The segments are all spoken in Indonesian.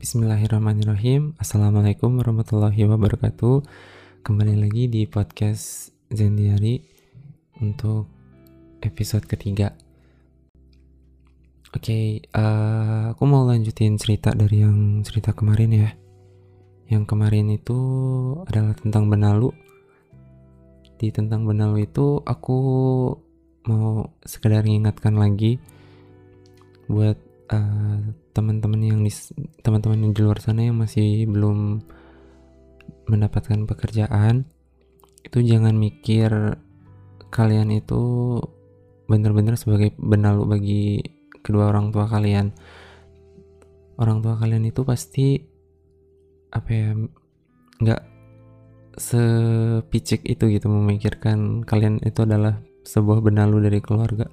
Bismillahirrahmanirrahim. Assalamualaikum warahmatullahi wabarakatuh. Kembali lagi di podcast Zendiari Untuk episode ketiga. Oke, okay, uh, eh, aku mau lanjutin cerita dari yang cerita kemarin ya. Yang kemarin itu adalah tentang benalu. Di tentang benalu itu aku mau sekedar mengingatkan lagi Buat uh, teman-teman yang di teman-teman yang di luar sana yang masih belum mendapatkan pekerjaan itu jangan mikir kalian itu benar-benar sebagai benalu bagi kedua orang tua kalian. Orang tua kalian itu pasti apa ya nggak sepicik itu gitu memikirkan kalian itu adalah sebuah benalu dari keluarga.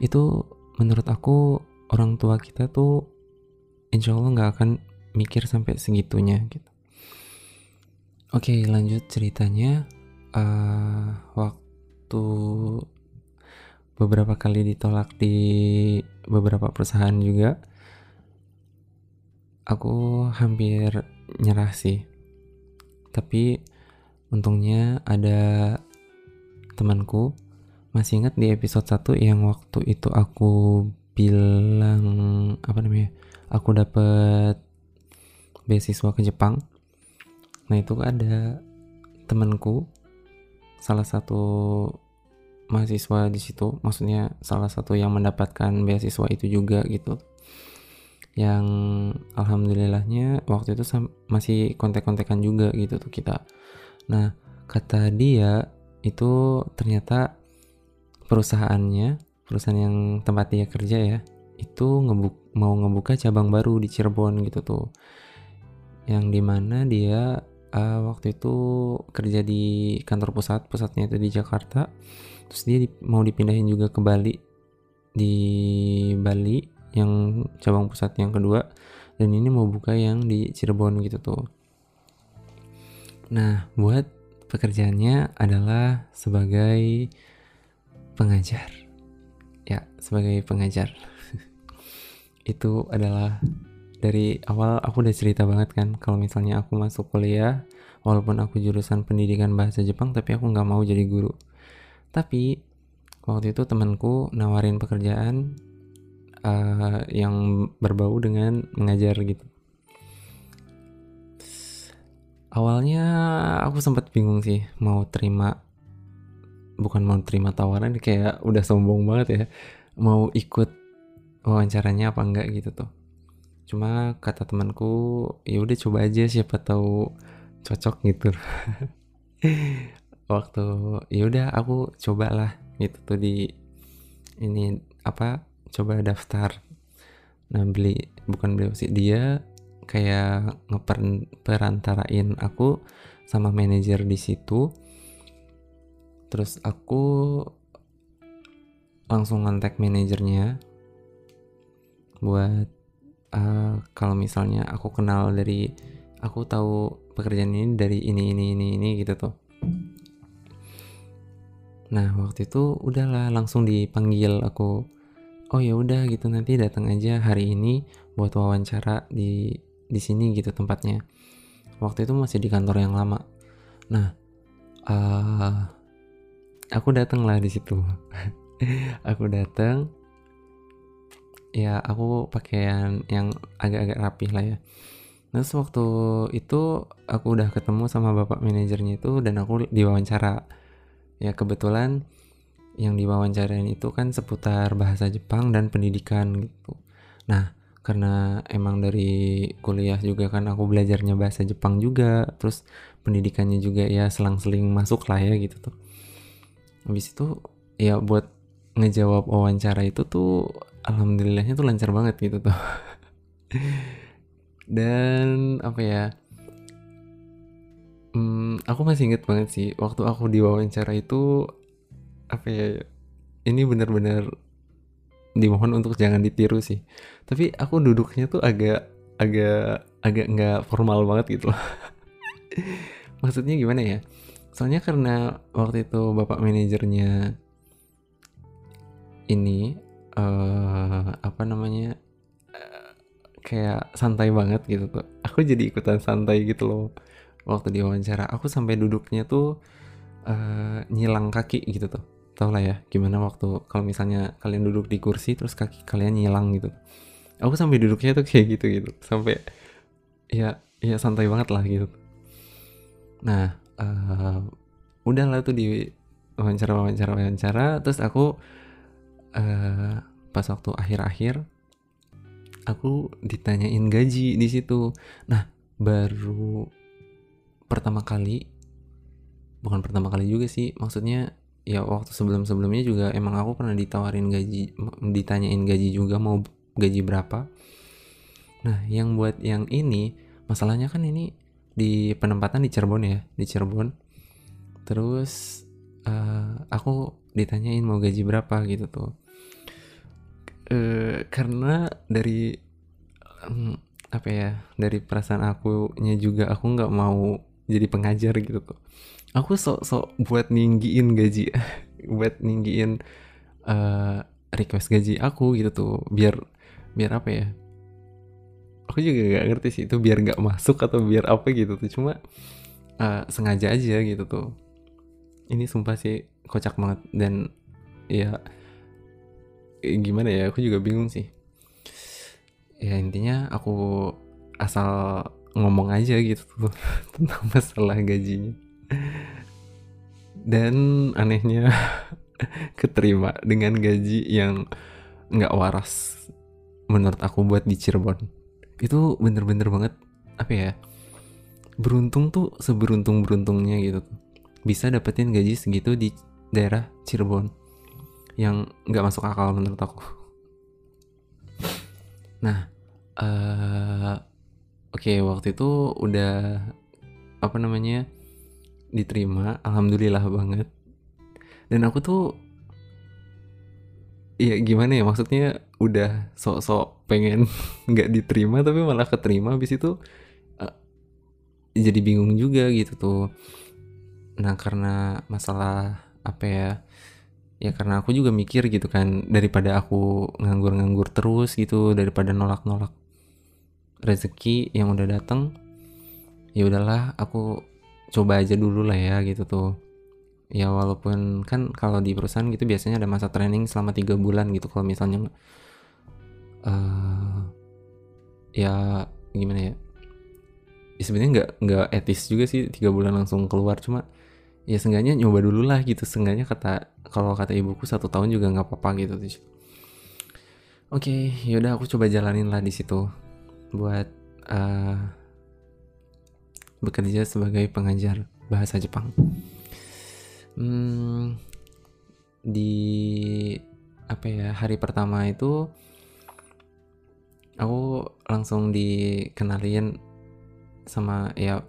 Itu menurut aku orang tua kita tuh insya Allah nggak akan mikir sampai segitunya gitu. Oke lanjut ceritanya uh, waktu beberapa kali ditolak di beberapa perusahaan juga aku hampir nyerah sih tapi untungnya ada temanku masih ingat di episode 1 yang waktu itu aku bilang apa namanya aku dapat beasiswa ke Jepang. Nah itu ada temanku salah satu mahasiswa di situ. Maksudnya salah satu yang mendapatkan beasiswa itu juga gitu. Yang alhamdulillahnya waktu itu masih kontek-kontekan juga gitu tuh kita. Nah kata dia itu ternyata perusahaannya perusahaan yang tempat dia kerja ya itu ngebuk mau ngebuka cabang baru di Cirebon gitu tuh. Yang di mana dia uh, waktu itu kerja di kantor pusat pusatnya itu di Jakarta. Terus dia di, mau dipindahin juga ke Bali di Bali yang cabang pusat yang kedua. Dan ini mau buka yang di Cirebon gitu tuh. Nah buat pekerjaannya adalah sebagai pengajar. Ya sebagai pengajar itu adalah dari awal aku udah cerita banget kan kalau misalnya aku masuk kuliah walaupun aku jurusan pendidikan bahasa Jepang tapi aku nggak mau jadi guru. Tapi waktu itu temanku nawarin pekerjaan uh, yang berbau dengan mengajar gitu. Awalnya aku sempat bingung sih mau terima bukan mau terima tawaran kayak udah sombong banget ya mau ikut wawancaranya apa enggak gitu tuh. Cuma kata temanku ya udah coba aja siapa tahu cocok gitu. Waktu ya udah aku cobalah gitu tuh di ini apa coba daftar. Nah beli bukan beli sih dia kayak ngeperantarain aku sama manajer di situ. Terus aku langsung kontak manajernya buat uh, kalau misalnya aku kenal dari aku tahu pekerjaan ini dari ini ini ini ini gitu tuh. Nah waktu itu udahlah langsung dipanggil aku oh ya udah gitu nanti datang aja hari ini buat wawancara di di sini gitu tempatnya. Waktu itu masih di kantor yang lama. Nah uh, aku datang lah di situ. Aku datang ya aku pakaian yang agak-agak rapih lah ya. Terus waktu itu aku udah ketemu sama bapak manajernya itu dan aku diwawancara. Ya kebetulan yang diwawancarain itu kan seputar bahasa Jepang dan pendidikan gitu. Nah karena emang dari kuliah juga kan aku belajarnya bahasa Jepang juga terus pendidikannya juga ya selang-seling masuk lah ya gitu tuh. Habis itu ya buat ngejawab wawancara itu tuh alhamdulillahnya tuh lancar banget gitu tuh. Dan apa ya? Hmm, aku masih inget banget sih waktu aku diwawancara itu apa ya ini benar-benar dimohon untuk jangan ditiru sih. Tapi aku duduknya tuh agak agak agak nggak formal banget gitu loh. Maksudnya gimana ya? Soalnya karena waktu itu bapak manajernya ini uh, apa namanya uh, kayak santai banget gitu tuh aku jadi ikutan santai gitu loh waktu diwawancara aku sampai duduknya tuh uh, nyilang kaki gitu tuh. Tau lah ya gimana waktu kalau misalnya kalian duduk di kursi terus kaki kalian nyilang gitu. Aku sampai duduknya tuh kayak gitu gitu. Sampai ya ya santai banget lah gitu. Nah uh, udah lah tuh di wawancara wawancara wawancara terus aku uh, pas waktu akhir-akhir aku ditanyain gaji di situ. Nah baru pertama kali bukan pertama kali juga sih maksudnya ya waktu sebelum sebelumnya juga emang aku pernah ditawarin gaji ditanyain gaji juga mau gaji berapa. Nah yang buat yang ini masalahnya kan ini di penempatan di Cirebon ya di Cirebon. Terus uh, aku ditanyain mau gaji berapa gitu tuh uh, karena dari um, apa ya dari perasaan aku nya juga aku nggak mau jadi pengajar gitu tuh aku sok-sok buat ninggiin gaji buat ninggiin uh, request gaji aku gitu tuh biar biar apa ya aku juga gak ngerti sih itu biar nggak masuk atau biar apa gitu tuh. Cuma uh, sengaja aja gitu tuh. Ini sumpah sih kocak banget dan ya gimana ya aku juga bingung sih. Ya intinya aku asal ngomong aja gitu tuh tentang masalah gajinya. Dan anehnya keterima dengan gaji yang nggak waras menurut aku buat di Cirebon. Itu bener-bener banget apa ya beruntung tuh seberuntung beruntungnya gitu bisa dapetin gaji segitu di daerah Cirebon yang nggak masuk akal menurut aku. Nah uh, oke okay, waktu itu udah apa namanya diterima alhamdulillah banget. Dan aku tuh ya gimana ya maksudnya udah sok-sok pengen nggak diterima tapi malah keterima habis itu uh, jadi bingung juga gitu tuh. Nah karena masalah apa ya ya karena aku juga mikir gitu kan daripada aku nganggur-nganggur terus gitu daripada nolak-nolak rezeki yang udah datang ya udahlah aku coba aja dulu lah ya gitu tuh. Ya walaupun kan kalau di perusahaan gitu biasanya ada masa training selama tiga bulan gitu kalau misalnya uh, ya gimana ya, ya sebenarnya nggak nggak etis juga sih tiga bulan langsung keluar cuma ya seenggaknya nyoba dulu lah gitu. Seenggaknya kata kalau kata ibuku satu tahun juga nggak apa-apa gitu. Oke okay, yaudah aku coba jalanin lah di situ buat uh, bekerja sebagai pengajar bahasa Jepang. Hmm, di apa ya hari pertama itu aku langsung dikenalin sama ya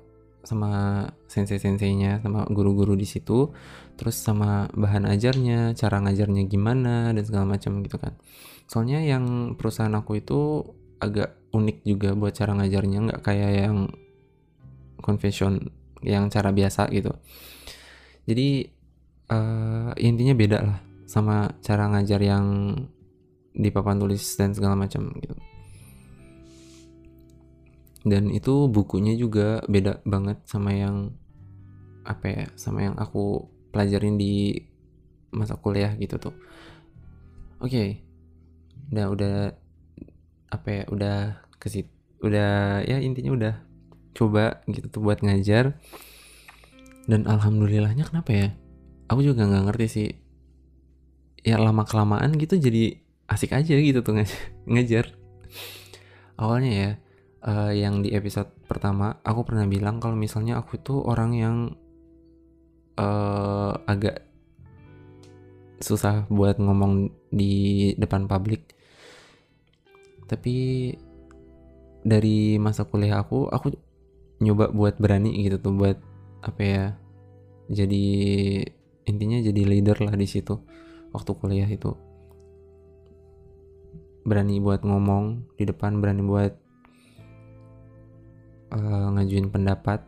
sama sensei-senseinya sama guru-guru di situ terus sama bahan ajarnya cara ngajarnya gimana dan segala macam gitu kan. Soalnya yang perusahaan aku itu agak unik juga buat cara ngajarnya nggak kayak yang confession yang cara biasa gitu. Jadi uh, intinya beda lah sama cara ngajar yang di papan tulis dan segala macam gitu dan itu bukunya juga beda banget sama yang apa ya sama yang aku pelajarin di masa kuliah gitu tuh. Oke okay. udah udah apa ya udah kesit udah ya intinya udah coba gitu tuh buat ngajar. Dan alhamdulillahnya kenapa ya? Aku juga nggak ngerti sih. Ya lama kelamaan gitu jadi asik aja gitu tuh ngajar awalnya ya uh, yang di episode pertama aku pernah bilang kalau misalnya aku tuh orang yang uh, agak susah buat ngomong di depan publik. Tapi dari masa kuliah aku aku nyoba buat berani gitu tuh buat apa ya jadi intinya jadi leader lah di situ waktu kuliah itu. Berani buat ngomong di depan berani buat uh, ngajuin pendapat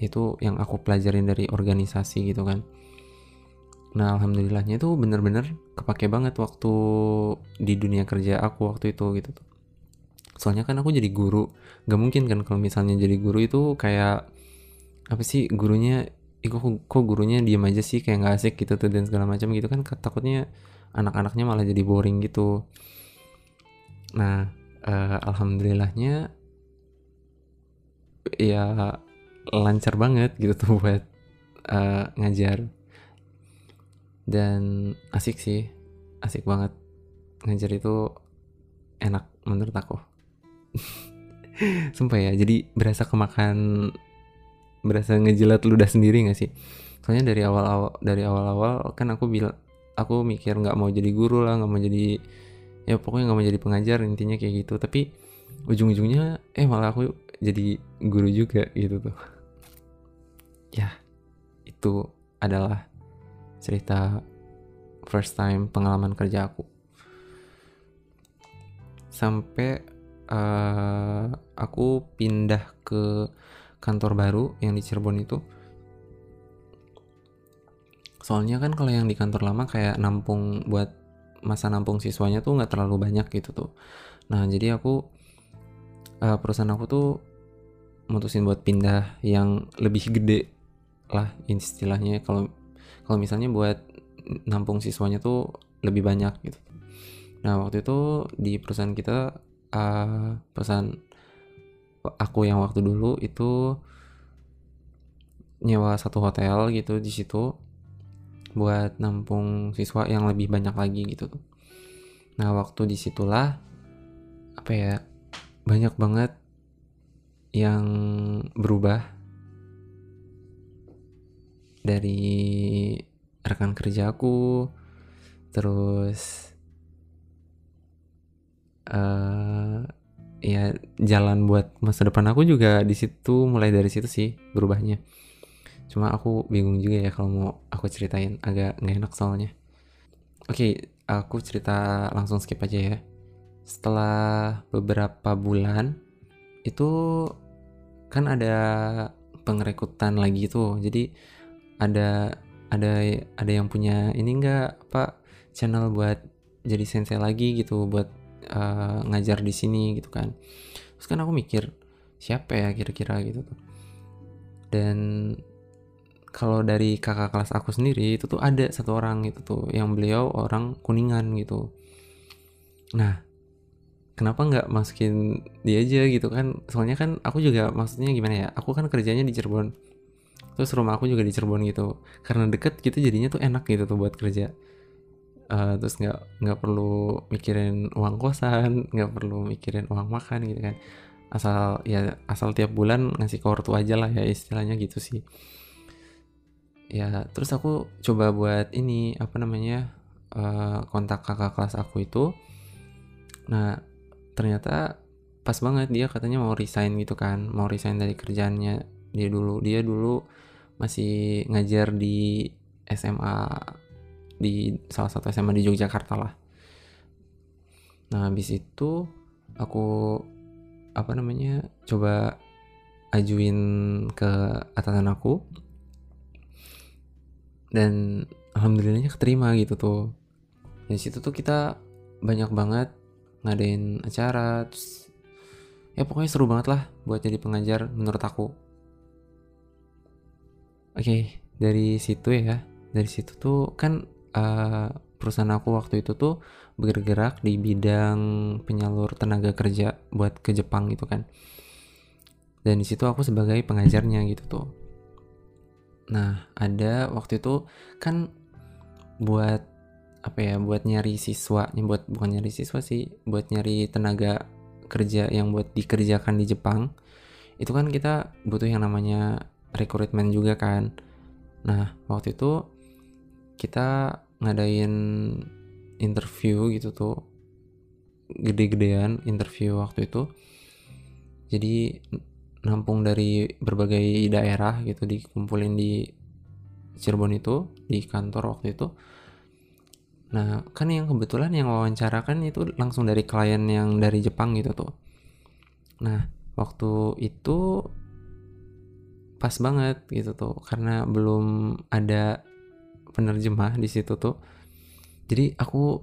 itu yang aku pelajarin dari organisasi gitu kan. Nah alhamdulillahnya itu bener-bener kepake banget waktu di dunia kerja aku waktu itu gitu tuh. Soalnya kan aku jadi guru gak mungkin kan kalau misalnya jadi guru itu kayak apa sih gurunya Ih, kok, kok gurunya diem aja sih kayak nggak asik gitu tuh dan segala macam gitu kan. Takutnya anak-anaknya malah jadi boring gitu. Nah uh, alhamdulillahnya ya lancar banget gitu tuh buat uh, ngajar. Dan asik sih asik banget. Ngajar itu enak menurut aku. Sumpah ya jadi berasa kemakan berasa ngejilat ludah sendiri gak sih? Soalnya dari awal-awal dari awal-awal kan aku bilang aku mikir nggak mau jadi guru lah nggak mau jadi ya pokoknya nggak mau jadi pengajar intinya kayak gitu. Tapi ujung-ujungnya eh malah aku jadi guru juga gitu tuh. Ya itu adalah cerita first time pengalaman kerja aku. Sampai uh, aku pindah ke kantor baru yang di Cirebon itu. Soalnya kan kalau yang di kantor lama kayak nampung buat masa nampung siswanya tuh nggak terlalu banyak gitu tuh. Nah jadi aku uh, perusahaan aku tuh mutusin buat pindah yang lebih gede lah istilahnya kalau kalau misalnya buat nampung siswanya tuh lebih banyak gitu nah waktu itu di perusahaan kita uh, perusahaan aku yang waktu dulu itu nyewa satu hotel gitu di situ buat nampung siswa yang lebih banyak lagi gitu. Nah waktu di situlah apa ya banyak banget yang berubah dari rekan kerjaku terus uh, ya jalan buat masa depan aku juga di situ mulai dari situ sih berubahnya. Cuma aku bingung juga ya kalau mau aku ceritain agak nggak enak soalnya. Oke okay, aku cerita langsung skip aja ya. Setelah beberapa bulan itu kan ada pengrekrutan lagi tuh. Jadi ada ada ada yang punya ini enggak apa channel buat jadi sensei lagi gitu buat uh, ngajar di sini gitu kan. Terus kan aku mikir siapa ya kira-kira gitu tuh. Dan kalau dari kakak kelas aku sendiri itu tuh ada satu orang gitu tuh yang beliau orang kuningan gitu. Nah kenapa nggak masukin dia aja gitu kan? Soalnya kan aku juga maksudnya gimana ya? Aku kan kerjanya di Cirebon. Terus rumah aku juga di Cirebon gitu. Karena deket gitu jadinya tuh enak gitu tuh buat kerja. Uh, terus nggak nggak perlu mikirin uang kosan nggak perlu mikirin uang makan gitu kan. Asal ya asal tiap bulan ngasih ke ortu aja lah ya istilahnya gitu sih. Ya terus aku coba buat ini apa namanya uh, kontak kakak kelas aku itu. Nah ternyata pas banget dia katanya mau resign gitu kan mau resign dari kerjaannya dia dulu. Dia dulu masih ngajar di SMA di salah satu SMA di Yogyakarta lah. Nah habis itu aku apa namanya coba ajuin ke atasan aku. Dan alhamdulillahnya keterima gitu tuh. Di situ tuh kita banyak banget ngadain acara terus ya pokoknya seru banget lah buat jadi pengajar menurut aku. Oke dari situ ya. Dari situ tuh kan uh, perusahaan aku waktu itu tuh bergerak di bidang penyalur tenaga kerja buat ke Jepang gitu kan. Dan di situ aku sebagai pengajarnya gitu tuh. Nah ada waktu itu kan buat apa ya buat nyari siswa buat bukan nyari siswa sih buat nyari tenaga kerja yang buat dikerjakan di Jepang. Itu kan kita butuh yang namanya rekrutmen juga kan. Nah waktu itu kita ngadain interview gitu tuh. Gede-gedean interview waktu itu. Jadi nampung dari berbagai daerah gitu dikumpulin di Cirebon itu di kantor waktu itu nah kan yang kebetulan yang wawancara kan itu langsung dari klien yang dari Jepang gitu tuh. Nah waktu itu pas banget gitu tuh karena belum ada penerjemah di situ tuh. Jadi aku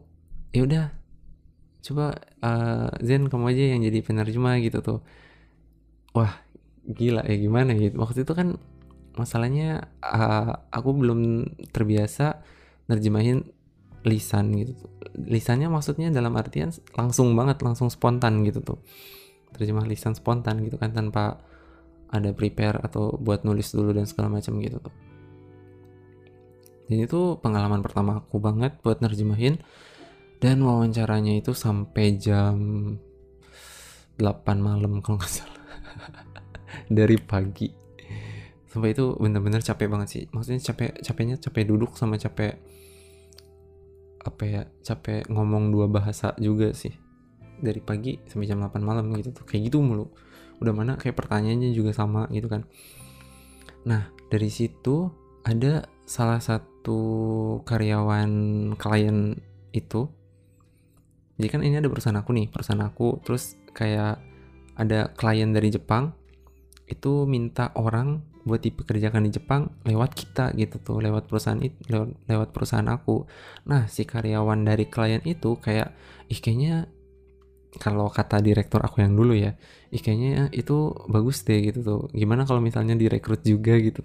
ya udah coba uh, Zen kamu aja yang jadi penerjemah gitu tuh. Wah gila ya gimana gitu. Waktu itu kan masalahnya uh, aku belum terbiasa nerjemahin lisan gitu lisannya maksudnya dalam artian langsung banget langsung spontan gitu tuh. Terjemah lisan spontan gitu kan tanpa ada prepare atau buat nulis dulu dan segala macam gitu tuh. Dan itu pengalaman pertama aku banget buat nerjemahin. Dan wawancaranya itu sampai jam 8 malam kalau nggak salah. Dari pagi. Sampai itu bener-bener capek banget sih. Maksudnya capek capeknya capek duduk sama capek apa ya capek ngomong dua bahasa juga sih. Dari pagi sampai jam 8 malam gitu tuh kayak gitu mulu. Udah mana kayak pertanyaannya juga sama gitu kan. Nah dari situ ada salah satu karyawan klien itu. Jadi kan ini ada perusahaan aku nih perusahaan aku. Terus kayak ada klien dari Jepang itu minta orang buat dipekerjakan di Jepang lewat kita gitu tuh lewat perusahaan itu lewat, lewat perusahaan aku. Nah si karyawan dari klien itu kayak ih kayaknya kalau kata direktur aku yang dulu ya ih kayaknya itu bagus deh gitu tuh. Gimana kalau misalnya direkrut juga gitu.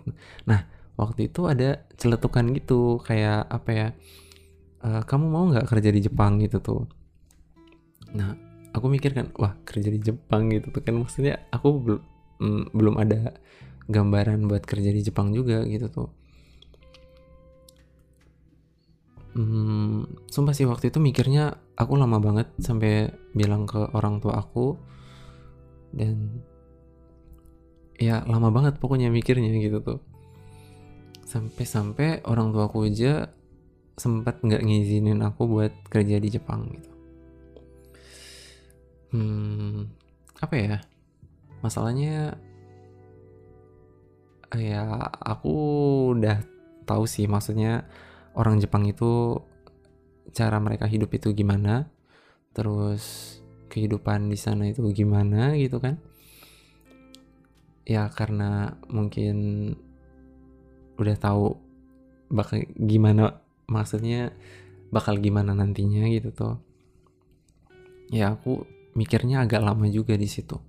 Nah waktu itu ada celetukan gitu kayak apa ya e, kamu mau nggak kerja di Jepang? gitu tuh. Nah aku mikir kan wah kerja di Jepang gitu tuh kan. Maksudnya aku belum mm, belum ada gambaran buat kerja di Jepang juga gitu tuh. Hmm, sumpah sih waktu itu mikirnya aku lama banget sampai bilang ke orang tua aku. Dan ya lama banget pokoknya mikirnya gitu tuh. Sampai-sampai orang tua aku aja sempat nggak ngizinin aku buat kerja di Jepang gitu. Hmm apa ya? Masalahnya ya aku udah tahu sih maksudnya orang Jepang itu cara mereka hidup itu gimana terus kehidupan di sana itu gimana gitu kan. Ya karena mungkin udah tahu bakal gimana maksudnya bakal gimana nantinya gitu tuh. Ya aku mikirnya agak lama juga di situ.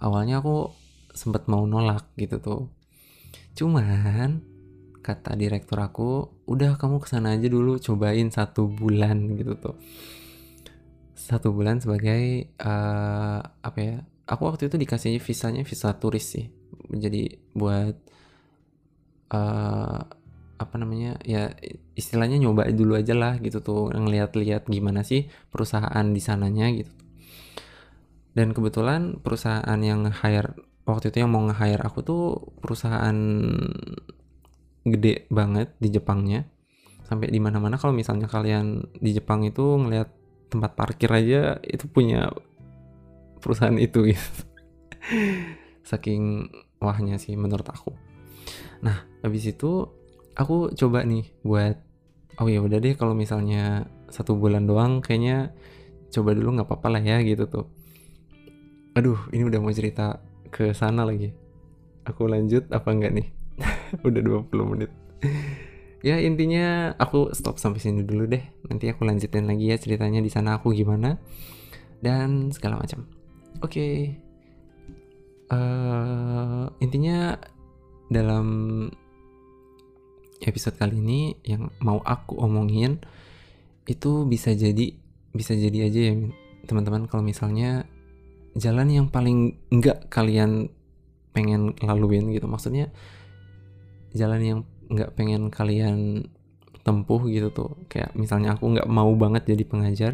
Awalnya aku sempat mau nolak gitu tuh cuman kata direktur aku udah kamu ke sana aja dulu cobain satu bulan gitu tuh. Satu bulan sebagai uh, apa ya aku waktu itu dikasihnya visanya visa turis sih. Jadi buat uh, apa namanya ya istilahnya nyoba dulu aja lah gitu tuh ngeliat-liat gimana sih perusahaan di sananya gitu. Dan kebetulan perusahaan yang hire waktu itu yang mau nge-hire aku tuh perusahaan gede banget di Jepangnya. Sampai di mana-mana kalau misalnya kalian di Jepang itu ngelihat tempat parkir aja itu punya perusahaan itu gitu. Saking wahnya sih menurut aku. Nah habis itu aku coba nih buat oh ya udah deh kalau misalnya satu bulan doang kayaknya coba dulu nggak apa-apa lah ya gitu tuh. Aduh ini udah mau cerita ke sana lagi. Aku lanjut apa enggak nih? Udah 20 menit. Ya intinya aku stop sampai sini dulu deh. Nanti aku lanjutin lagi ya ceritanya di sana aku gimana dan segala macam. Oke. Okay. uh, eh, intinya dalam episode kali ini yang mau aku omongin itu bisa jadi bisa jadi aja ya teman-teman. Kalau misalnya jalan yang paling enggak kalian pengen laluin gitu. Maksudnya jalan yang enggak pengen kalian tempuh gitu tuh. Kayak misalnya aku nggak mau banget jadi pengajar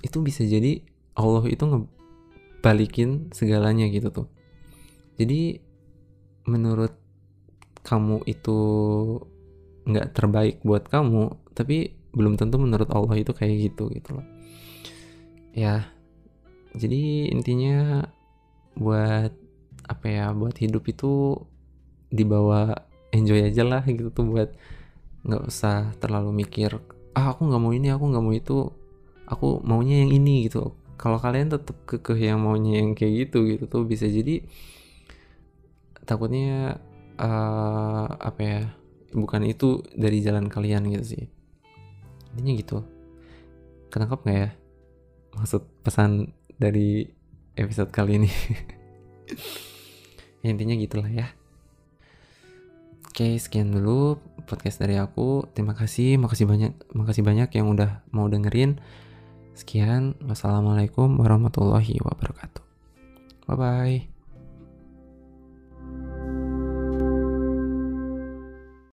itu bisa jadi Allah itu ngebalikin segalanya gitu tuh. Jadi menurut kamu itu nggak terbaik buat kamu tapi belum tentu menurut Allah itu kayak gitu gitu loh. Ya jadi intinya buat apa ya buat hidup itu dibawa enjoy aja lah gitu tuh buat nggak usah terlalu mikir ah aku nggak mau ini aku nggak mau itu aku maunya yang ini gitu. Kalau kalian tetap kekeh yang maunya yang kayak gitu gitu tuh bisa jadi takutnya uh, apa ya bukan itu dari jalan kalian gitu sih. Intinya gitu. Kenapa nggak ya? Maksud pesan dari episode kali ini. Ya, intinya gitulah ya. Oke sekian dulu podcast dari aku. Terima kasih makasih banyak makasih banyak yang udah mau dengerin. Sekian wassalamualaikum warahmatullahi wabarakatuh. Bye bye